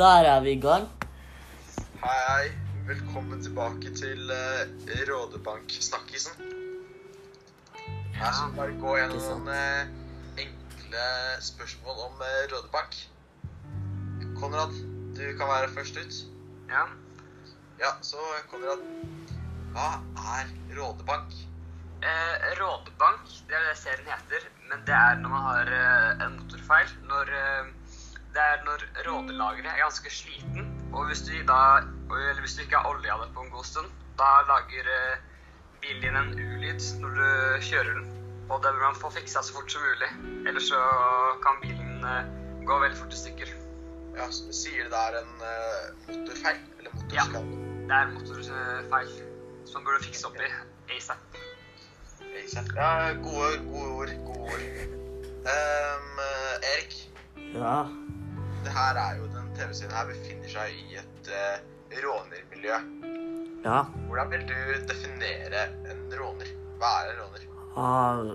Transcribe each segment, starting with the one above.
Der er vi i gang. Hei, hei. Velkommen tilbake til uh, Rådebank-snakkisen. Her skal vi bare gå gjennom noen uh, enkle spørsmål om uh, Rådebank. Konrad, du kan være først ut. Ja. Ja, så Konrad. Hva er Rådebank? Eh, rådebank, det er det serien heter, men det er når man har eh, en motorfeil. Når, eh, det er når rådelageret er ganske sliten, og hvis du, da, eller hvis du ikke har olja det på en god stund, da lager eh, bilen din en ulyd når du kjører den. Og det vil man få fiksa så fort som mulig, ellers så kan bilen eh, gå veldig fort i stykker. Ja, så du Sier det er en eh, motorfeil? Eller motorskade? Det er motorfeil som man burde fikse opp i ASAP. ASAP. Ja, gode, gode ord. Gode ord. Um, Erik, Ja. Det her er jo den TV-serien her befinner seg i et uh, rånermiljø. Ja. Hvordan vil du definere en råner? Hva er en råner? Ah,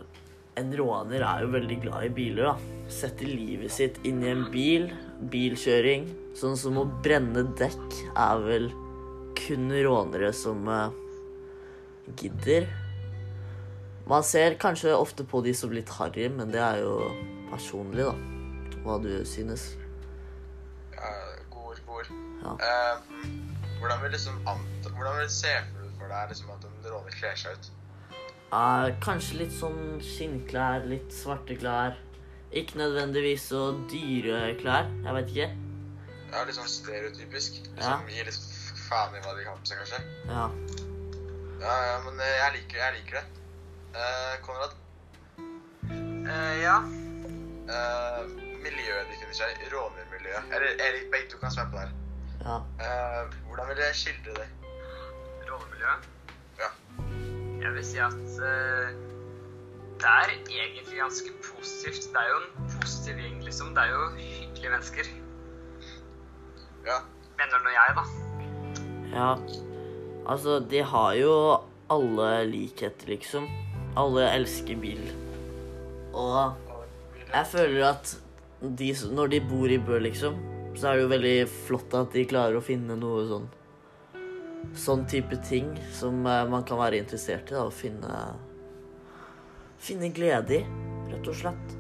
en råner er jo veldig glad i biler, da. Setter livet sitt inn i en bil. Bilkjøring. Sånn som å brenne dekk er vel kun rånere som uh, gidder. Man ser kanskje ofte på de som litt harry, men det er jo personlig, da. Hva du synes. Ja, gode ord, gode ord. Ja. Ehm, hvordan vil liksom anta, hvordan vil se for for deg liksom at en råner kler seg ut? Uh, kanskje litt sånn skinnklær, litt svarte klær. Ikke nødvendigvis så dyre klær. Jeg vet ikke. Ja, litt sånn stereotypisk. Ja. Liksom gir litt f- faen i hva de har på seg, kanskje. Ja. Ja, ja, men eh, jeg liker, jeg liker det. Uh, Konrad, Uh, ja. Uh, miljøet definerer seg, rånermiljøet. Eller Erik, begge to kan svømme på det her. Ja. Uh, hvordan vil jeg skildre det? rollemiljøet. Ja. Jeg vil si at uh, det er egentlig ganske positivt. Det er jo en positiv gjeng, liksom. Det er jo hyggelige mennesker. Ja. Mener nå jeg, da. Ja, altså de har jo alle likheter, liksom. Alle elsker bil. Og jeg føler at de, når de bor i Bø, liksom, så er det jo veldig flott at de klarer å finne noe sånn Sånn type ting som eh, man kan være interessert i, da, og finne Finne glede i, rett og slett.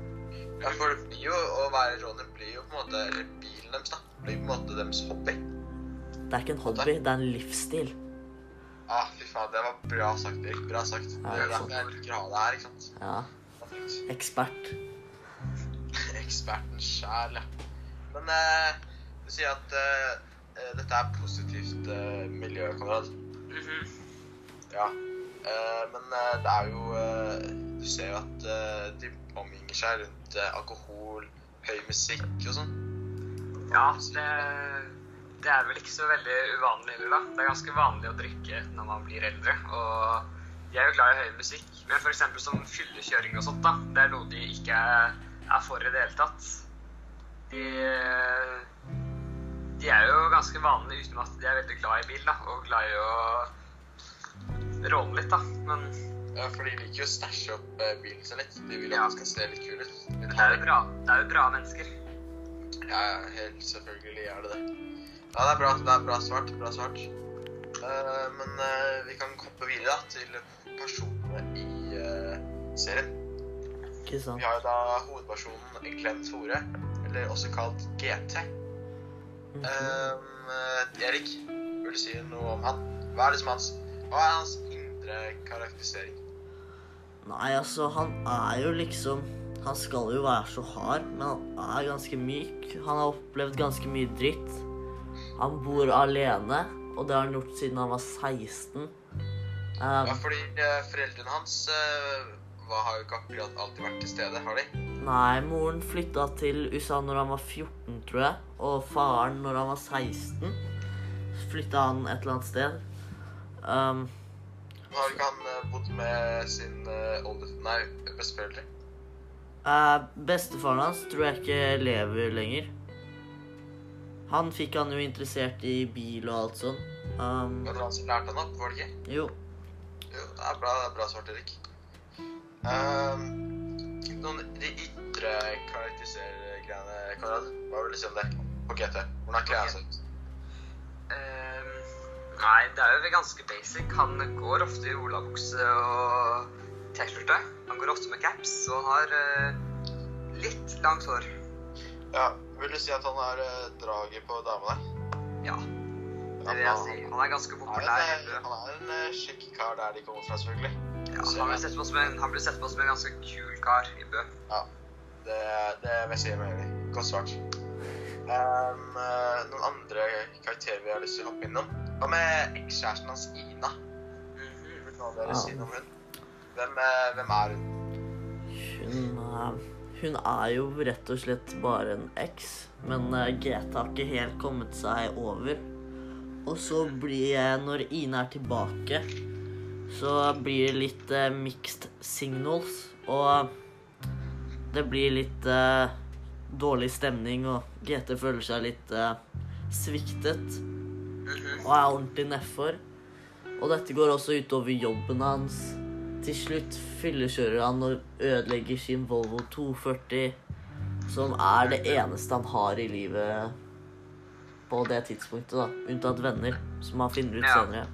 Ja, for det blir jo å være råner blir jo på en måte Eller bilen deres, da. Blir på en måte deres hobby. Det er ikke en hobby, det er en livsstil. Ah, fy faen, det var bra sagt, Erik. Bra sagt. Ja, det er derfor jeg liker å ha deg her, ikke sant. Ja. Ekspert. Eksperten sjæl, ja. Men eh, du sier at eh, eh, dette er positivt uh, miljø, Konrad. Mhm. Ja. Uh, men eh, det er jo eh, Du ser jo at eh, de omgir seg rundt eh, alkohol, høy musikk og sånn. Ja, det, det er vel ikke så veldig uvanlig heller, da. Det er ganske vanlig å drikke når man blir eldre. Og de er jo glad i høy musikk. Men f.eks. som fyllekjøring og sånt, da. Det er noe de ikke er for i det hele tatt. De, de er jo ganske vanlige uten at de er veldig glad i bil, da. Og glad i å råne litt, da. Men Ja, for de liker jo å stæsje opp eh, bilen sin litt. De vil jo Ja. den skal se litt kul ut. Men det er jo bra, det er jo bra mennesker. Ja, ja, helt selvfølgelig er det det. Ja, det er bra, det er bra svart. Bra svart. Uh, men uh, vi kan hoppe videre da, til personene i uh, serien. Ikke sant? Vi har jo da hovedpersonen Glenn Tore, eller også kalt GT. Mhm. um, Erik, vil du si noe om han? Hva er liksom hans, hva er hans indre karakterisering? Nei, altså, han er jo liksom Han skal jo være så hard, men han er ganske myk. Han har opplevd ganske mye dritt. Han bor alene, og det har han gjort siden han var 16. Um, Ja, fordi eh, foreldrene hans eh, har jo ikke akkurat alltid vært til stede, har de? Nei, moren flytta til USA når han var 14, tror jeg. Og faren når han var 16. Flytta han et eller annet sted. Um, Har ikke han eh, bodd med sin uh, olde... Nei, besteforeldre? Uh, bestefaren hans tror jeg ikke lever lenger. Han fikk han jo interessert i bil og alt sånn. Um, Var det han som lærte han opp, var det ikke? jo, Jo, det er bra, det er bra svart, Erik. Um, noen ytre karakterisergreiene, Konrad? Hva vil du si om det? på GT? Hvordan han seg ut? Ehm, nei, det er jo ganske basic. Han går ofte i olabukse og T-skjorte. Han går ofte med caps og har uh, litt langt hår. Ja, Vil du si at han er uh, draget på damene? Ja, det vil jeg si. Han er ganske Han populær. er, hjemme. en- han er en eh, kjekk kar der de kommer fra, selvfølgelig. Ja, han, blir sett på som en, sett på som en ganske kul kar i Bø. Det, det vil jeg si meg enig. Godt svart. Ehm, eh, noen andre karakterer vi har lyst til å hoppe innom? Hva med ekskjæresten hans, Ina? Mhm. Vil dere si noe om hun? Hvem, eh, hvem er hun? Hun, eh, hun er jo rett og slett bare en eks, men Greta har ikke helt kommet seg over. Og så blir jeg, når Ine er tilbake, så blir det litt eh, mixed signals, og det blir litt eh, dårlig stemning, og GT føler seg litt eh, sviktet Mhm. og er ordentlig nedfor. Og dette går også utover jobben hans. Til slutt fyllekjører han og ødelegger sin Volvo 240, som er det eneste han har i livet på det tidspunktet, da. Unntatt venner, som han finner ut senere.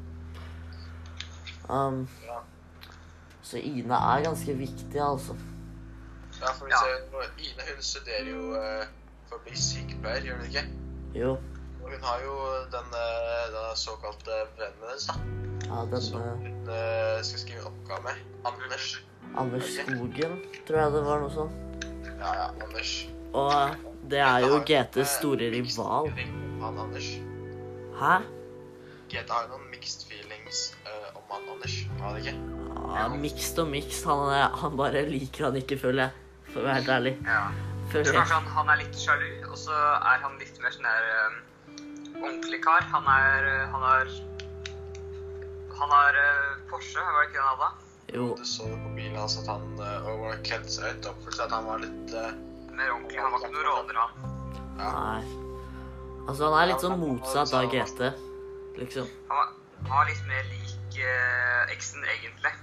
Um, så Ine er ganske viktig, altså. Ja, for vi Ja. ser, Ine hun studerer jo eh, for å bli sykepleier, gjør hun ikke? Jo, Og hun har jo den, eh, den såkalte vennen hennes, da. ja, Som denne hun eh, skal skrive oppgave med. Anders. Anders Skogen, tror jeg det var noe sånt. Ja, ja, Anders. Og det er jo GTs store eh, rival. Han Anders. Hæ? GT har jo noen mixed feelings uh, om han Anders. Har det ikke? Ja, mixed og mixed. Han, han bare liker han ikke, føler jeg. For å være helt ærlig. Ja. Jeg tror kanskje han, han er litt sjalu, og så er han litt mer sånn der um, ordentlig kar. Han er uh, Han har Han har uh, Porsche, var det ikke det han hadde? Jo, Du så det på bilen hans at han uh, var kledd seg ut. opp, seg at han var litt uh, Mer ordentlig. Han var ikke noen råner, han. ja. nei. Altså, han er litt sånn motsatt av GT, liksom. Han var, han var litt mer lik uh, eksen, egentlig.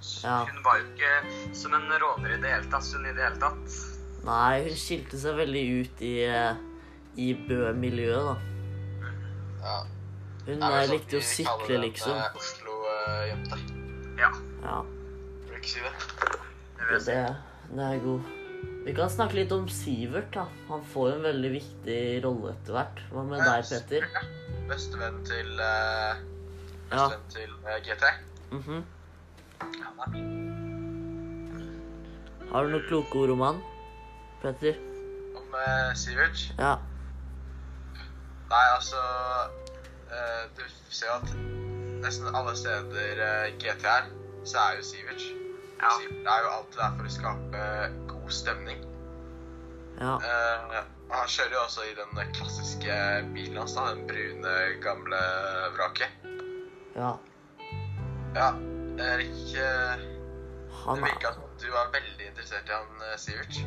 Så Ja. Hun var jo ikke som en råner i det hele tatt. Hun i det hele tatt. Nei, hun skilte seg veldig ut i, eh, i Bø-miljøet, da. ja. Hun er eh, sånn likte å vi kaller sykle, liksom. eh, Oslo-jente. Ja, Ja, Vil du ikke si det? det det, det er god. Vi kan snakke litt om Sivert, da. Han får jo en veldig viktig rolle etter hvert. Hva med deg, Petter? Bestevennen til uh, Ja. Til uh, GT. Mhm. Er fin. Har du noen kloke ord om han? Petter? Om eh, Sivert? Ja. Nei, altså eh, Du ser jo at nesten alle steder eh, GT er, så er jo Sivert. Ja. Sivert er jo alltid der for å skape god stemning. Ja. Eh, han kjører jo også i den klassiske bilen hans, da, den brune, gamle vraket. ja. Ja, Erik, Han det er, som at du er veldig interessert i han eh, Sivert.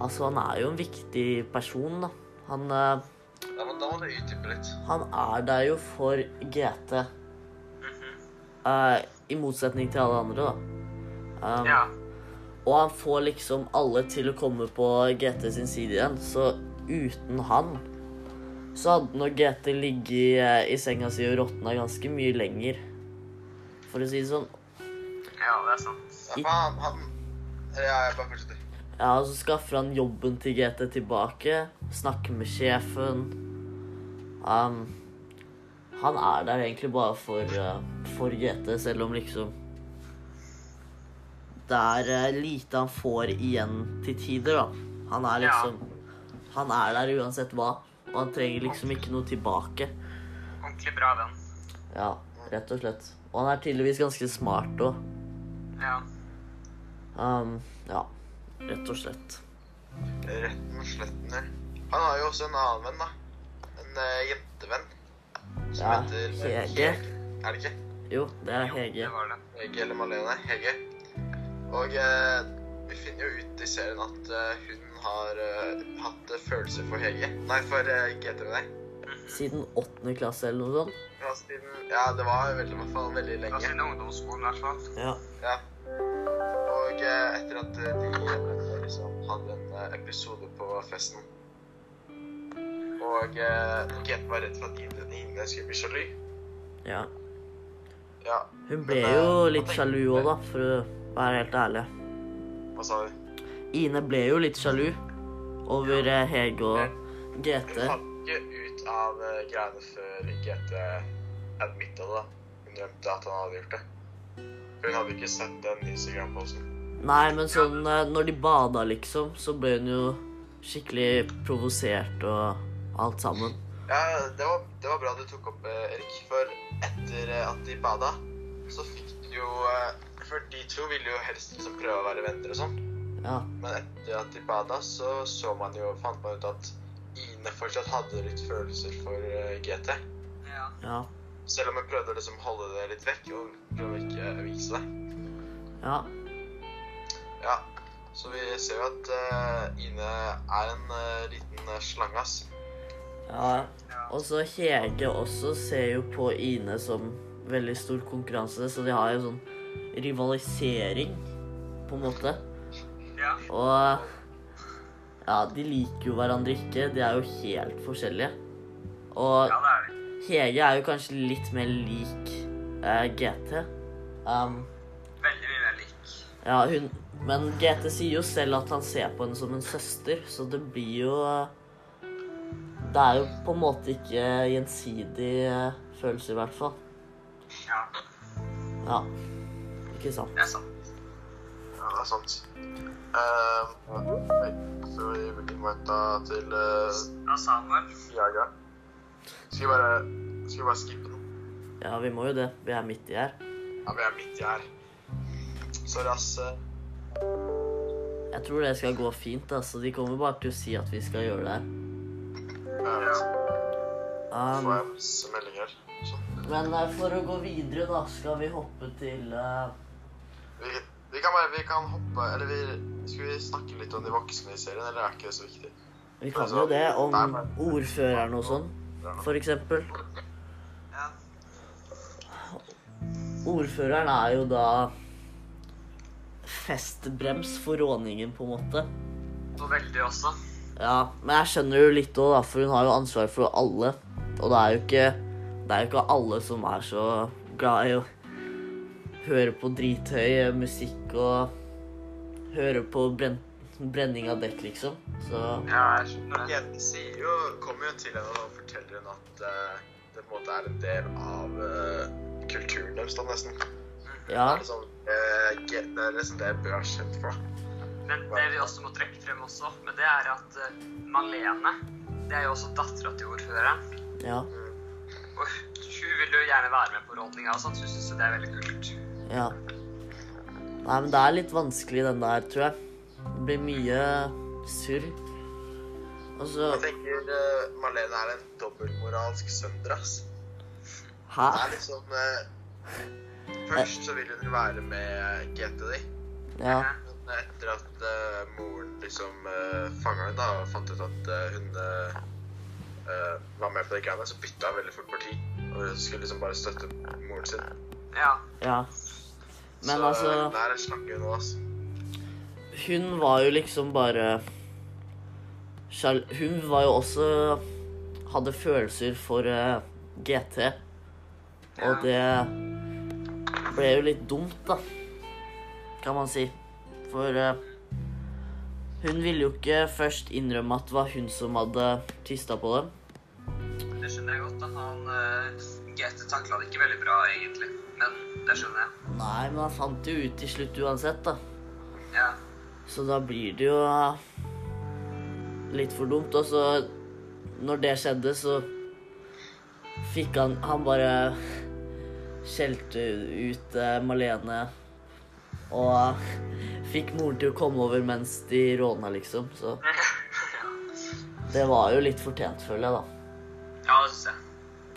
altså, han er jo en viktig person, da. Han, eh, Da må, da må du utdype litt. han er der jo for GT. Mhm. eh, I motsetning til alle andre, da. Um, Ja. Og han får liksom alle til å komme på GT sin side igjen. Så uten han så hadde nok GT ligget eh, i senga si og råtna ganske mye lenger. For å si det sånn. ja, det er sant. Ja, faen, han, han Ja, jeg bare fortsetter. Ja, og så skaffer han jobben til GT tilbake. Snakker med sjefen. Um, han er der egentlig bare for, uh, for GT, selv om liksom Det er uh, lite han får igjen til tider, da. Han er liksom Han er der uansett hva. Og han trenger liksom ikke noe tilbake. Ordentlig bra venn. Ja, rett og slett. Og han er tydeligvis ganske smart òg. Ja. Um, ja, rett og slett. Rett og slett, ja. Han har jo også en annen venn, da. En uh, jentevenn. Som Ja, heter Hege. Er det ikke? Jo, det er Jo, Hege. det var det. Hege eller Malene. Hege. Og uh, vi finner jo ut i serien at uh, hun har hatt følelser for Hege. Nei, for uh, GTV, nei. Siden åttende klasse eller noe sånt. Ja, siden, ja, det var veldig, i hvert fall veldig lenge. siden ungdomsskolen, i hvert fall. Ja. Ja. Og eh, etter at eh, de liksom hadde en eh, episode på festen Og uh, var redd for at Ine, skulle bli sjalu. Ja. Ja, Hun ble Men, jo litt sjalu du? òg, da, for å være helt ærlig. hva sa du? Ine ble jo litt sjalu over Hege og GT. Hun fant ikke ut av eh, greiene før GT admitta det. da. Hun drømte at han hadde gjort det. Hun hadde ikke sett den Instagram-posten. Nei, men sånn eh, når de bada, liksom, så ble hun jo skikkelig provosert og alt sammen. Ja, det var, det var bra du tok opp, eh, Erik. For etter eh, at de bada, så fikk de jo eh, For de to ville jo helst liksom prøve å være venner og sånn. Ja. Men etter at de bada, så så man jo, fant man ut at Ine fortsatt hadde litt følelser for eh, GT. Ja. Ja. Selv om jeg prøvde å liksom holde det litt vekk og prøve å ikke vise det. Ja. Ja, så vi ser jo at uh, Ine er en uh, liten uh, slange, ass. ja. ja. Og så Hege også ser jo på Ine som veldig stor konkurranse, så de har jo sånn rivalisering, på en måte. ja. Og ja, de liker jo hverandre ikke. De er jo helt forskjellige. Og Ja. Hege er jo kanskje litt mer lik eh, GT. Um, Veldig mye lik. ja, hun Men GT sier jo selv at han ser på henne som en søster, så det blir jo eh, Det er jo på en måte ikke gjensidig eh, følelse, i hvert fall. Ja, Ja. Ikke sant? det er sant. Ja, sånt. Uh, så vi innventa til uh, Ja, Samuel. Jaga. Skal vi bare, skal vi bare skippe den? Ja, vi må jo det. Vi er midt i her. Ja, vi er midt i her. Så ass. eh, Jeg tror det skal gå fint. altså. De kommer bare til å si at vi skal gjøre det her. Jeg vet. Um, Får jeg masse meldinger. Så. men eh, for å gå videre, da, skal vi hoppe til eh, vi kan bare vi kan hoppe Eller vi, skal vi snakke litt om de voksne i serien, eller er ikke det så viktig? Vi kan jo det om ordføreren og sånn, for eksempel. Ja. Ordføreren er jo da festbrems for råningen, på en måte. Og veldig også. Ja, men jeg skjønner jo litt òg, for hun har jo ansvar for alle. Og det er jo ikke Det er jo ikke alle som er så glad i høre på drithøy musikk og høre på brenn, brenning av dekk, liksom. Så Ja, jeg skjønner. Jenten sier jo, kommer jo til henne og forteller henne at uh, det på en måte er en del av uh, kulturen deres, da, nesten. ja. Det er liksom, eh, ge- det er liksom det Bø er kjent for. Men det vi også må trekke frem også, men det er at eh, Malene, det er jo også dattera til ordføreren. Ja. Og hun vil jo gjerne være med på rådninga og sånt, så hun syns jo det er veldig kult. Ja. Nei, men det er litt vanskelig, den der, tror jeg. Det blir mye surr. Og så Jeg tenker uh, Marlene er en dobbeltmoralsk sønder, ass. Hæ? Det er liksom uh, Først så vil hun være med GTD. Ja. Men etter at uh, moren liksom uh, fanga henne da, og fant ut at eh, hun eh, eh, var med på de greiene, så bytta hun veldig fort parti. Og skulle liksom bare støtte moren sin. Ja. ja. Men så altså hun er en slange. Hun var jo liksom bare Hun var jo også Hadde følelser for uh, GT. Og det ble jo litt dumt, da. Kan man si. For uh, hun ville jo ikke først innrømme at det var hun som hadde tista på dem. Det skjønner jeg godt. da. Han uh, GT takla det ikke veldig bra, egentlig. Men det skjønner jeg. Nei, men han fant det jo ut til slutt uansett, da. Ja. Så da blir det jo eh, litt for dumt. Og så, når det skjedde, så fikk han Han bare skjelte ut eh, Malene og fikk moren til å komme over mens de råna, liksom. Så det var jo litt fortjent, føler jeg, da. ja, det syns jeg.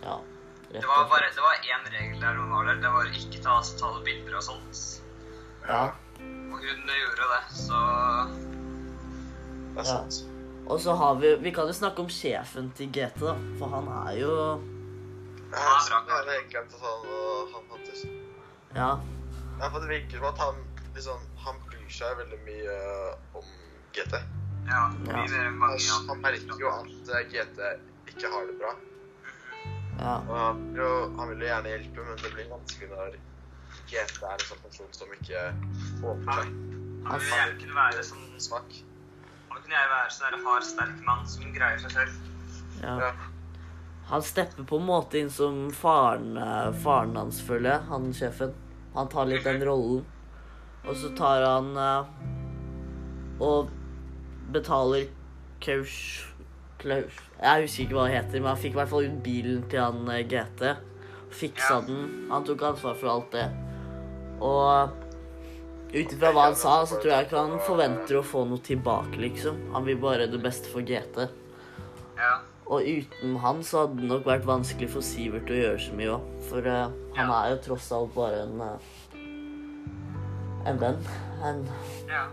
Ja, Det var bare det var én regel der hun var der. Det var ikke ta, ta bilder og sånt. Ja. Og hun gjorde det, så Det er Ja. sant. Og så har vi Vi kan jo snakke om sjefen til GT, da. For han er jo Jeg Ja, bra. hadde helt glemt at han, og han fantes. Ja. Ja, for det virker som at han liksom, han bryr seg veldig mye om GT. ja. Ja. Han merker jo at eh, GT ikke har det bra. Ja. Og han, vil jo, han vil jo gjerne hjelpe, men det blir vanskelig når GT er en sånn person som ikke åpner seg. Han vil gjerne kunne være sånn Svak. Han kunne gjerne være sånn hard, sterk mann som greier seg selv. ja. Ja. Han stepper på en måte inn som faren, eh, faren hans, føler jeg, han sjefen. Han tar litt den rollen. Og så tar han eh, og betaler Kaus Klaus Jeg husker ikke hva det heter, men han fikk i hvert fall ut bilen til han eh, GT. Fiksa den. Han tok ansvar for alt det. Og ut ifra hva han sa, så tror jeg ikke han forventer å få noe tilbake, liksom. Han vil bare det beste for GT. Ja. Og uten han så hadde det nok vært vanskelig for Sivert å gjøre så mye òg. For uh, han Ja. er jo tross alt bare en uh, En venn. En Ja.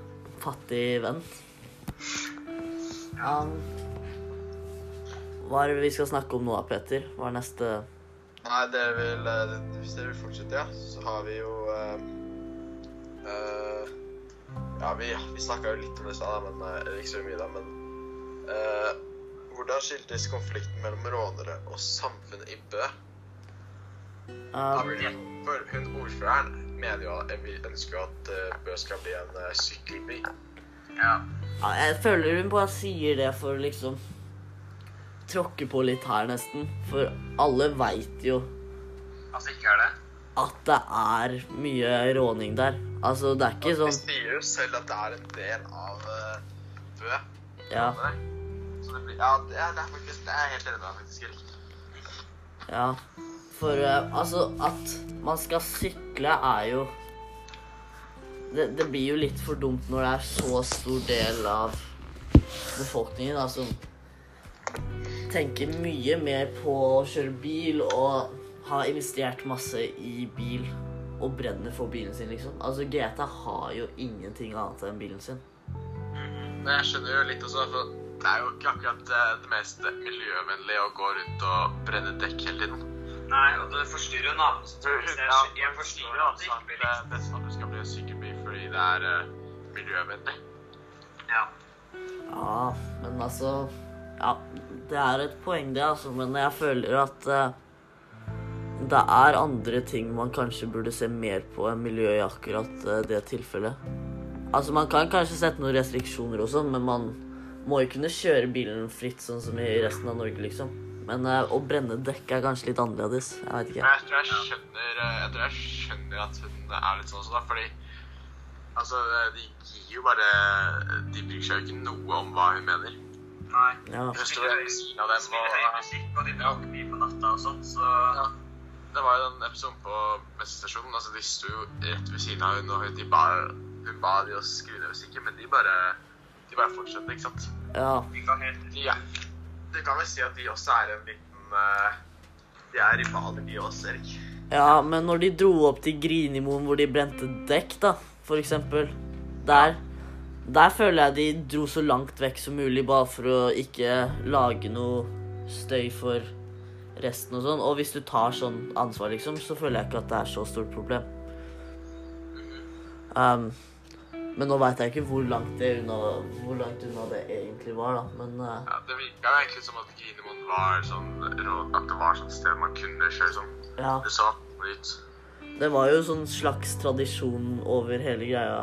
fattig venn. Um, hva er det vi skal snakke om nå, Peter? Hva er neste Nei, dere vil, eh, hvis dere vil fortsette, ja, så har vi jo uh, uh, Ja, vi, vi snakka jo litt om det i stad, men uh, ikke så mye, da. Men eh, hvordan skiltes konflikten mellom rånere og samfunnet i Bø? Um, For hun ordføreren mener jo at vi ønsker jo at Bø skal bli en sykkelby. ja. ja, Jeg føler hun bare sier det for liksom tråkke på litt her, nesten. For alle veit jo Altså, ikke er det. at det er mye råning der. Altså, det er ikke De sånn sier jo selv at det er en del av uh, Bø. Ja. Så det blir, ja, det er, det er faktisk Det er helt enig med faktisk. Ja, for uh, altså at man skal sykle er jo det, det blir jo litt for dumt når det er så stor del av befolkningen da, som tenker mye mer på å kjøre bil og har investert masse i bil og brenner for bilen sin, liksom. Altså, GT har jo ingenting annet enn bilen sin. Mm, jeg skjønner jo litt også, for det er jo ikke akkurat eh, det mest miljøvennlige å gå rundt og brenne dekk hele tiden. Nei, og det forstyrrer jo naboen. så jeg- Jeg forstyrrer jo at det ikke blir det, liksom. det er best at du skal bli en sykkelby fordi det er eh, miljøvennlig. Ja. Ja, men altså Ja, det er et poeng, det, altså. Men jeg føler at uh, det er andre ting man kanskje burde se mer på enn miljø i akkurat uh, det tilfellet. Altså, man kan kanskje sette noen restriksjoner og sånn, men man må jo kunne kjøre bilen fritt, sånn som i resten av Norge, liksom. Men uh, å brenne dekk er kanskje litt annerledes. Jeg vet ikke. Jeg tror jeg skjønner, jeg tror jeg skjønner at hun er litt sånn også, da, fordi altså, de gir jo bare De bryr seg jo ikke noe om hva hun mener. Nei. Ja. Dem Spiller høy og musikk, og de bråker mye på natta og sånt, så ja. Det var jo den episoden på bensinstasjonen. Altså, de sto jo rett ved siden av henne, og de ba, hun ba de å skru ned musikken, men de bare De bare fortsatte, ikke sant? ja. de kan ja. Du kan vel si at de også er en liten uh, De er rivaler, de også, Erik. Ja, men når de dro opp til Grinimoen hvor de brente dekk, da, for eksempel Der, der føler jeg de dro så langt vekk som mulig, bare for å ikke lage noe støy for resten og sånn. Og hvis du tar sånn ansvar, liksom, så føler jeg ikke at det er så stort problem. Um, men nå veit jeg ikke hvor langt, det unna, hvor langt unna det egentlig var, da. Men uh, Ja, det virka egentlig som at Grinemoen var sånn At det var sånn sted man kunne kjøre sånn. ja. Det så ut. Det var jo sånn slags tradisjon over hele greia.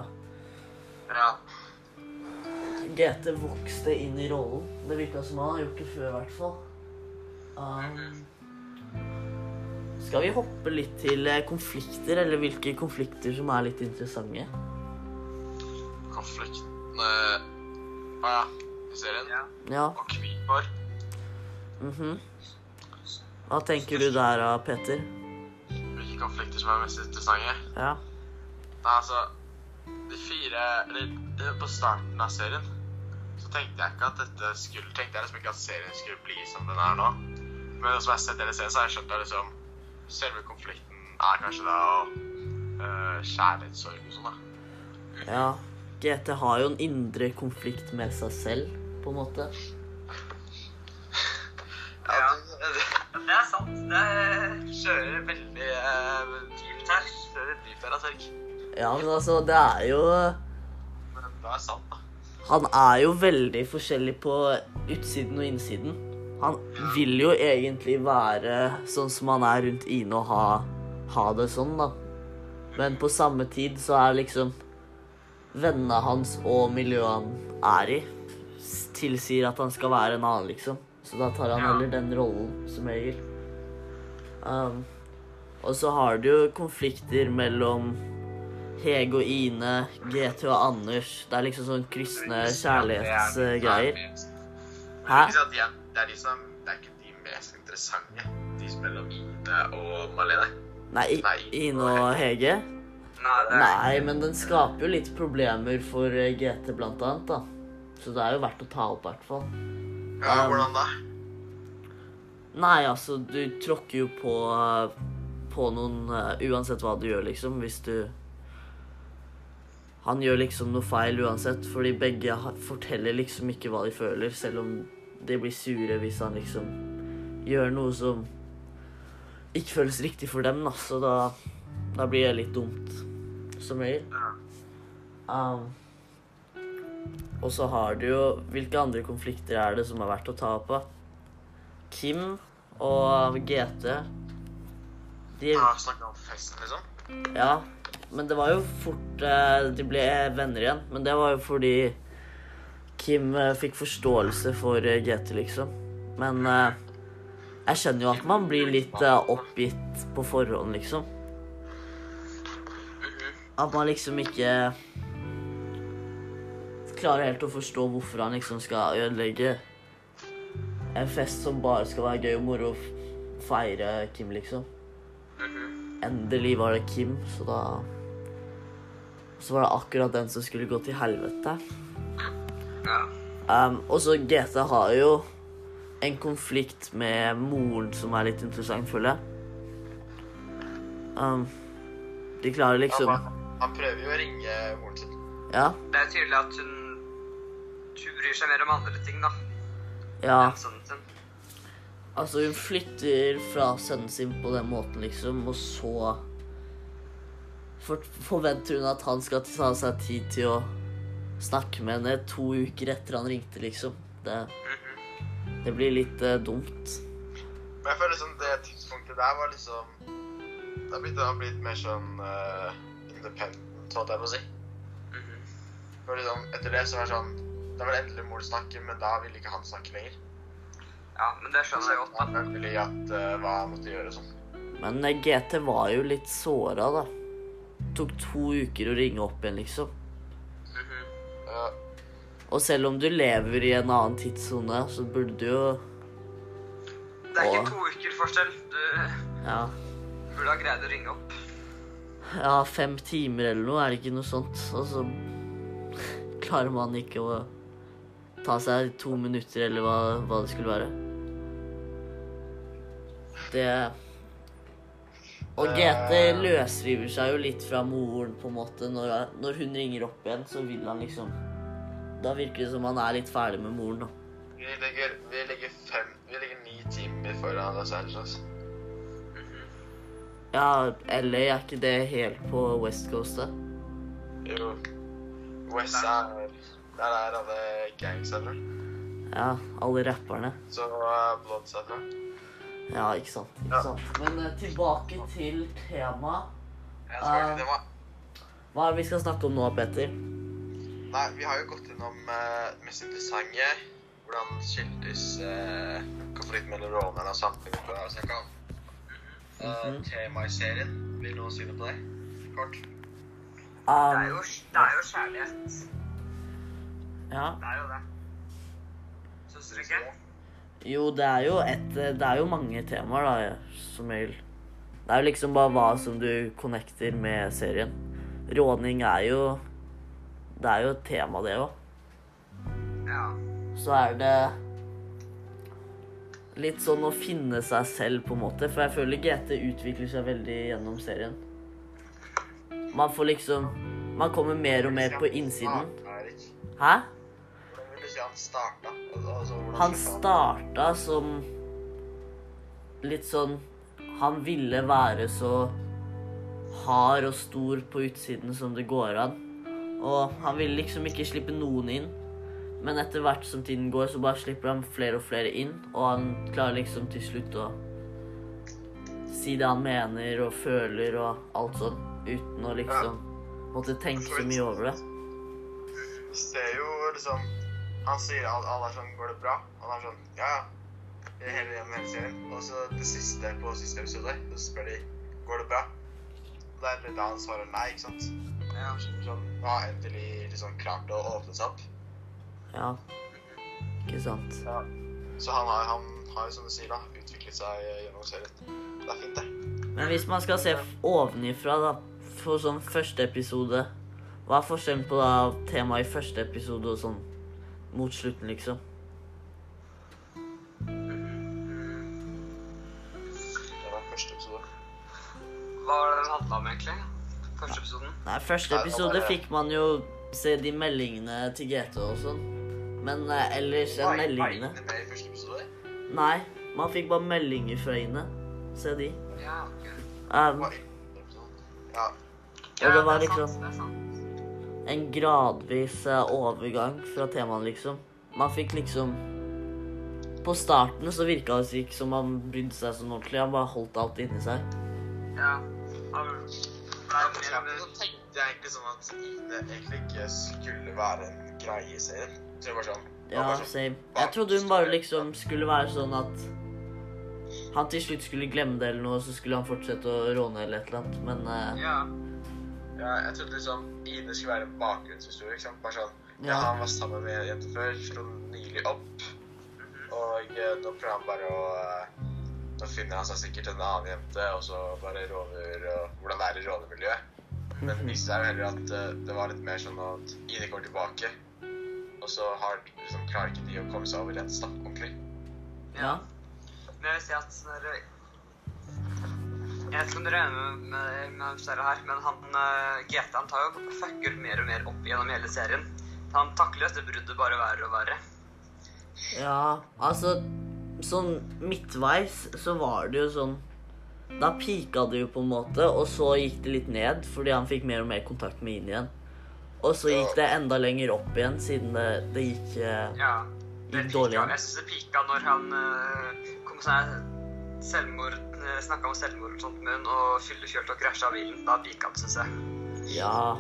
Ja. GT vokste inn i rollen. Det virka som han har gjort det før, i hvert fall. Um, skal vi hoppe litt til eh, konflikter, eller hvilke konflikter som er litt interessante? Konfliktene Å ja. I serien. Ja. Og Og Mm -hmm. Hva tenker du der, da, Peter? Hvilke konflikter som er mest interessante? Ja. Nei, altså De fire Eller på starten av serien så tenkte jeg ikke at dette skulle Tenkte jeg liksom ikke at serien skulle bli som den er nå. Men som jeg har sett serien, så har jeg skjønt at liksom Selve konflikten er kanskje da uh, kjærlighetssorg og sånn, da. ja. GT har jo en indre konflikt med seg selv, på en måte. Ja. det, det, Det er sant. Det er kjører veldig uh, dypt her. Kjører dypt her, altså. Erik. Ja, men altså, det er jo Men det er sant, da. Han er jo veldig forskjellig på utsiden og innsiden. Han vil jo egentlig være sånn som han er rundt Ine og ha, ha det sånn, da. Men på samme tid så er liksom vennene hans og miljøet han er i, tilsier at han skal være en annen, liksom. Så da tar han heller den rollen, som regel. Um, og så har du jo konflikter mellom Hege og Ine, GT og Anders. Det er liksom sånn kristne kjærlighetsgreier. Hæ? Ikke sant, de er, det er liksom Det er ikke de mest interessante. De som mellom Ine og Malene. Nei, Ine og Hege? Er Nei, men den skaper jo litt problemer for eh, GT, blant annet, da. Så det er jo verdt å ta opp, i hvert fall. Ja, Um, hvordan da? Nei, altså, du tråkker jo på, eh, på noen uh, Uansett hva du gjør, liksom. Hvis du Han gjør liksom noe feil uansett, fordi begge forteller liksom ikke hva de føler, selv om de blir sure hvis han liksom gjør noe som ikke føles riktig for dem, da. Så da, da blir det litt dumt, som regel. Um, og så har du jo Hvilke andre konflikter er det som er verdt å ta opp? Kim og GT De Ja, Snakke om festen, liksom? Ja, men det var jo fort eh, De ble venner igjen. Men det var jo fordi Kim eh, fikk forståelse for eh, GT, liksom. Men eh, jeg skjønner jo at man blir litt eh, oppgitt på forhånd, liksom. At man liksom ikke klarer helt å forstå hvorfor han liksom skal ødelegge en fest som bare skal være gøy og moro å feire Kim, liksom. Endelig var det Kim, så da Så var det akkurat den som skulle gå til helvete. Um, og så GT har jo en konflikt med moren som er litt interessant, føler jeg. Um, de klarer liksom Han, han prøver jo å ringe moren sin. Ja, Det er tydelig at hun Hun bryr seg mer om andre ting, da. ja. Altså, hun flytter fra sønnen sin på den måten, liksom, og så for forventer hun at han skal ta seg tid til å snakke med henne to uker etter han ringte, liksom. Det, det blir litt uh, dumt. Men jeg føler liksom det tidspunktet der var liksom Det har blitt, det har blitt mer sånn uh, independent, holdt jeg på å si. Mhm. For liksom, etter det så var det sånn Da var det endelig mor snakke, men da ville ikke han snakke lenger. Ja, men det skjønner jeg godt, da. Han vel at uh, hva han måtte gjøre og sånn. Men GT var jo litt såra, da. Tok to uker å ringe opp igjen, liksom. Mhm. Ja, Og selv om du lever i en annen tidssone, så burde du jo Det er ikke to uker forskjell. Du Ja. burde ha greid å ringe opp. Ja, fem timer eller noe, er det ikke noe sånt? Og så klarer man ikke å ta seg to minutter, eller hva, hva det skulle være. Det Og GT løsriver seg jo litt fra moren, på en måte. Når, når hun ringer opp igjen, så vil han liksom Da virker det som han er litt ferdig med moren, da. vi, ligger, vi, ligger fem, vi ligger ni timer foran Los Angeles. Ja, LA er ikke det helt på West Coast, da? Jo. West er Der er alle gangsa fra. Ja, alle rapperne. Så uh, Bloods herfra. Ja, ikke sant. Ikke Ja. sant. Men uh, tilbake til temaet. Jeg skal Ah. ikke det Hva er det vi skal snakke om nå, Petter? Nei, vi har jo gått gjennom uh, mest interessante. Hvordan skiltes uh, konflikten mellom rånerne og samfunnet på snakka Uh, mm -hmm. Tema i serien. Vil noen si noe på det? Kort. Det er Um, jo, det er jo kjærlighet. ja. Det er jo det. Syns dere ikke? Jo, det er jo et Det er jo mange temaer, da, som regel. Det er jo liksom bare hva som du connecter med serien. Råning er jo Det er jo et tema, det òg. Ja. Så er det litt sånn å finne seg selv, på en måte. For jeg føler GT utvikler seg veldig gjennom serien. Man får liksom Man kommer mer og mer på innsiden. Hæ? Starta? Altså, Han starta starta som litt sånn Han ville være så hard og stor på utsiden som det går an. Og han ville liksom ikke slippe noen inn. Men etter hvert som tiden går, så bare slipper han flere og flere inn, og han klarer liksom til slutt å si det han mener og føler og alt sånn, uten å liksom måtte tenke så mye over det. Du ser jo liksom Han sier alle, alle er sånn 'Går det bra?' Og han er sånn 'Ja, ja'. Hele gjennom hele serien. Og så det siste på siste episode, så spør de 'Går det bra?' Og det er da han svarer nei, ikke sant? Ja. Sånn, nå har endelig liksom klart å åpne seg opp. Ja. Ikke sant? Ja. Så han har, han har som du sier, da, utviklet seg gjennom serien. Det er fint, det. Men hvis man skal se ovenifra, da, for sånn første episode Hva er forskjellen på da temaet i første episode og sånn mot slutten, liksom? Det var første episode. Hva var det den handla om, egentlig? Første episoden? Nei, første Nei, det episode fikk man jo se de meldingene til GT og sånn. Men eh, ellers enn var meldingene Ine med i første episode? Nei, man fikk bare meldinger fra Ine. Se de. Ja, ok. Um, Var Ja. Ja. Og det var er liksom- sant, det er sant. En gradvis eh, overgang fra temaene, liksom. Man fikk liksom På starten så virka det ikke som han brydde seg sånn ordentlig. Han bare holdt alt inni seg. Ja. Han ble Ja, mer og mer tenkte jeg egentlig sånn at Ine egentlig ikke skulle være en greie i serien. Så sånn. Ja, bare sånn, same. Jeg trodde hun bare liksom skulle være sånn at han til slutt skulle glemme det eller noe, og så skulle han fortsette å råne eller et eller annet. Men eh, Ja. Jeg trodde liksom Ine skulle være en bakgrunnshistorie. ikke sant? Bare sånn, ja. Han var sammen med en jente før, slo nylig opp. Og eh, nå prøver han bare å eh, Nå finner han seg sikkert en annen jente, og så bare råner og hvordan det er i rånemiljøet. Men det viste seg jo heller at eh, det var litt mer sånn at Ine kommer tilbake, og så har, liksom, klarer ikke de å komme seg overens, da, ordentlig. ja. Men jeg vil si at sånn der- Jeg vet ikke om dere er med, med dette her, men han uh, GT han tar jo fucker mer og mer opp gjennom hele serien. Han takler dette bruddet bare verre og verre. Ja, altså Sånn midtveis så var det jo sånn Da pika det jo på en måte, og så gikk det litt ned fordi han fikk mer og mer kontakt med Inn igjen. Og så gikk det enda lenger opp igjen siden det, det gikk eh, Ja. Det Gikk dårlig pika, an. jeg syns det pika når han uh, kom med sånn selvmord uh, Snakka om selvmord og sånt med hun og fyllekjørte og krasja bilen. Da pika han, syns jeg. Ja,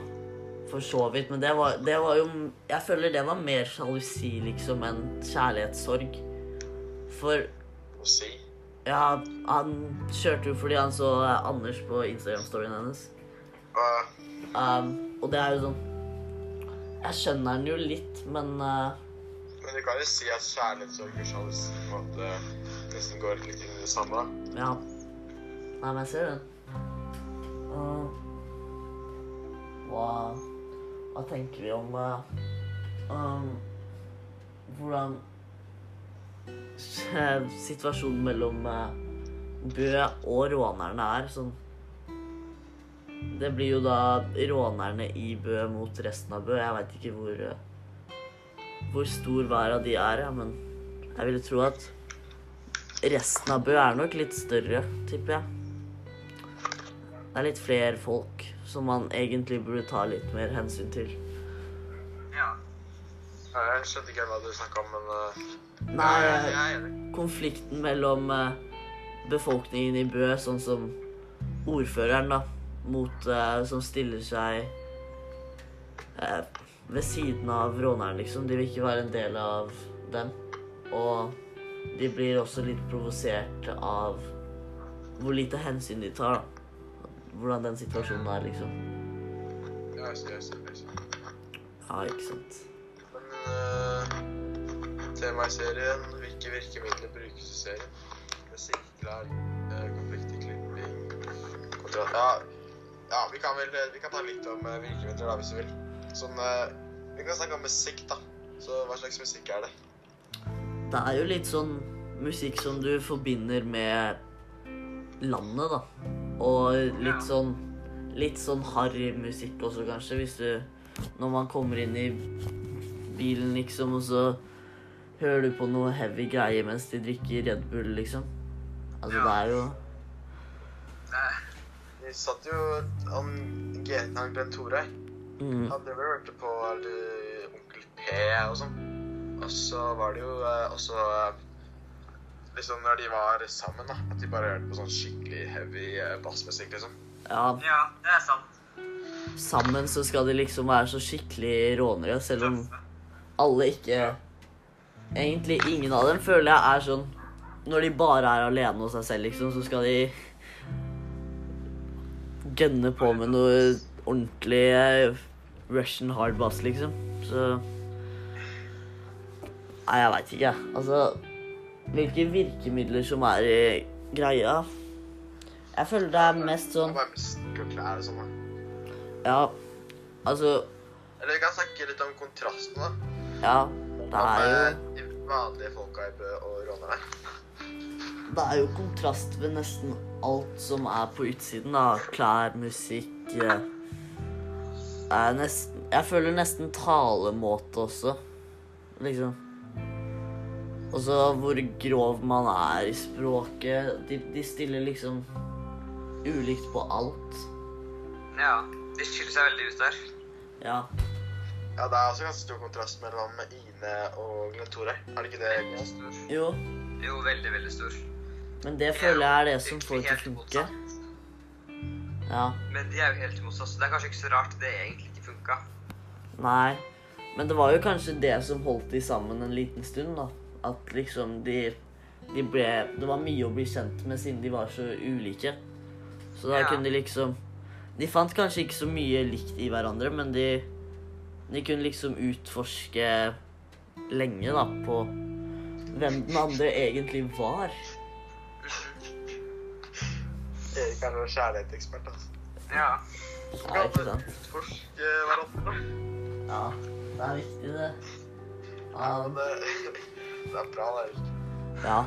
for så vidt. Men det var, det var jo Jeg føler det var mer sjalusi, liksom, enn kjærlighetssorg. For si. ja, han kjørte jo fordi han så eh, Anders på Instagram-storyen hennes. Og, Um, og det er jo sånn Jeg skjønner den jo litt, men uh, men du kan jo si at kjærlighetssorg og sjalusi på en måte nesten går litt inn det samme. ja. Nei, men jeg ser den. Uh, hva Hva tenker vi om uh, um, Hvordan situasjonen mellom uh, Bø og rånerne er sånn Det blir jo da rånerne i Bø mot resten av Bø. Jeg veit ikke hvor eh, hvor stor hver av de er, ja, men jeg ville tro at resten av Bø er nok litt større, tipper jeg. Det er litt flere folk som man egentlig burde ta litt mer hensyn til. Ja. Jeg skjønte ikke hva du snakka om, men uh, Nei, jeg, jeg konflikten mellom uh, befolkningen i Bø, sånn som ordføreren, da, mot uh, som stiller seg ved siden av råneren, liksom. De vil ikke være en del av dem. Og de blir også litt provosert av hvor lite hensyn de tar, da. Hvordan den situasjonen er, liksom. Ja, jeg ser, jeg ser, jeg ser. Ja, ikke sant. Men uh, temaet i serien, hvilke virkemidler brukes i serien? Musikk, klær, uh, konflikter, klipping kontroll. Ja, ja vi, kan vel, vi kan ta litt om uh, virkemidler da, hvis du vil. Sånn, uh, vi kan snakke om musikk, da. Så hva slags musikk er det? Det er jo litt sånn musikk som du forbinder med landet, da. Og litt sånn Litt sånn harry musikk også, kanskje, hvis du Når man kommer inn i bilen, liksom, og så hører du på noe heavy greier mens de drikker Red Bull, liksom. Altså, Ja. det er jo Nei, Vi satt jo om GT-en Bent Tore. mm, Hadde vel hørt på eller, Onkel P og sånn. Og så var det jo eh, også eh, Liksom når de var sammen, da. At de bare hørte på sånn skikkelig heavy eh, bassmusikk, liksom. Ja, Ja, det er sant. sammen så skal de liksom være så skikkelig rånere, selv om alle ikke Egentlig ingen av dem føler jeg er sånn Når de bare er alene hos seg selv, liksom, så skal de gønne på med noe ordentlig Russian hard bass, liksom. Så Nei, jeg veit ikke. Altså Hvilke virkemidler som er i greia Jeg føler det er mest sånn Bare musikk klær og sånn. Ja, altså Eller vi kan snakke litt om kontrasten, da. Ja, det er jo eh, de vanlige folka i Bø og rånerne. Det er jo kontrast ved nesten alt som er på utsiden. da. Klær, musikk eh, er nesten, Jeg føler nesten talemåte også, liksom. Og så hvor grov man er i språket. De, de stiller liksom ulikt på alt. Ja, de skiller seg veldig ut der. Ja. Ja, det er også ganske stor kontrast mellom Ine og Glenn Tore. Er det ikke det? Veldig stor. Jo, Jo, veldig, veldig stor. men det føler jeg er det som får det til å funke. Ja. Men de er jo helt motsatt, så det er kanskje ikke så rart det egentlig ikke funka. Nei, men det var jo kanskje det som holdt de sammen en liten stund, da. At liksom de, de ble Det var mye å bli kjent med siden de var så ulike. Så da Ja. kunne de liksom De fant kanskje ikke så mye likt i hverandre, men de De kunne liksom utforske lenge, da, på hvem den andre egentlig var. Erik er noen kjærlighetsekspert, altså. Ja. Ja, ikke sant? Utforske hverandre. Ja, det er viktig, det. Ja, Ja, men det, det er bra, det. Ja.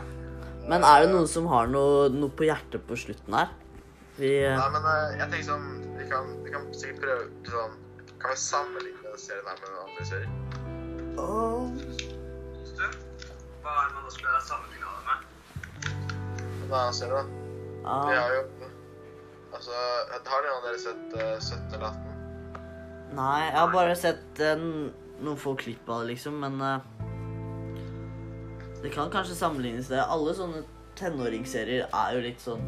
Men er det noen som har noe, noe på hjertet på slutten her? Vi Nei, men eh, jeg tenker sånn Vi kan, vi kan sikkert prøve sånn Kan vi sammenligne denne serien her med andre serier? Syns du? Hva er det man da skulle sammenligna det med? En andre serie, da. Vi ja, har jo Altså, har noen av dere sett eh, 17 eller 18? Nei, jeg har bare sett eh, noen få klipp av det, liksom, men eh, Det kan kanskje sammenlignes det. Alle sånne tenåringsserier er jo litt sånn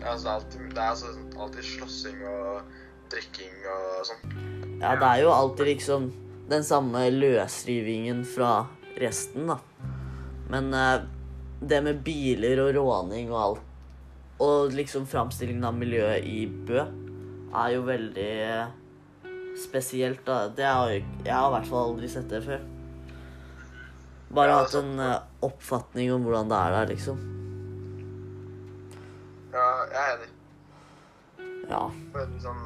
Ja, altså, det alltid, det er altså alltid slåssing og drikking og sånn. Ja, det er jo alltid liksom den samme løsrivingen fra resten, da. Men eh, det med biler og råning og alt, og liksom framstillingen av miljøet i Bø, er jo veldig eh, spesielt, da. Det har jeg, jeg har i hvert fall aldri sett det før. Bare Ja, hatt en uh, oppfatning om hvordan det er der, liksom. Ja, jeg er enig. Ja. Sånn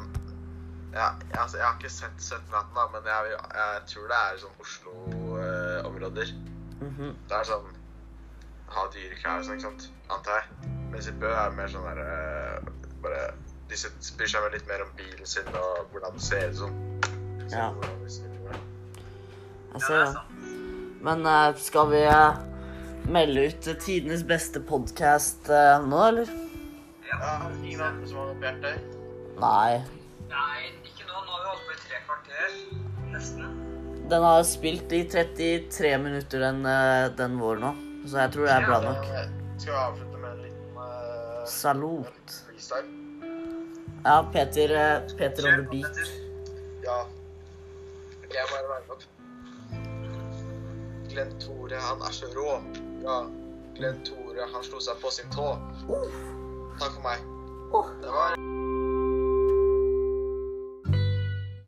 ja, altså, jeg har ikke sett 17 18, da, men jeg, jeg tror det er sånn Oslo-områder. mhm. Det er sånn Ha dyreklær og sånn, ikke sant? Antar jeg. Mens i Bø er mer sånn derre uh, Bare De bryr seg litt mer om bilen sin og hvordan det ser ut sånn. Ja. Hvordan det ser ut. Ja, det er sant. Men eh, skal vi eh, melde ut eh, tidenes beste podkast nå, eller? Ja. Ingen andre som har noe på hjertet? Nei. Nei, ikke nå. Nå har vi holdt på i tre kvarter. Nesten. Den har spilt i 33 minutter, den, eh, den vår nå. Så jeg tror det er bra nok. eh, Skal vi avslutte med en liten uh, Salut. freestyle? Ja, Peter, eh, Peter on the beat. Ja. Ok, jeg bare være opp. Glenn Tore, han er så rå. Ja. Glenn Tore, han slo seg på sin tå. Takk for meg. Det var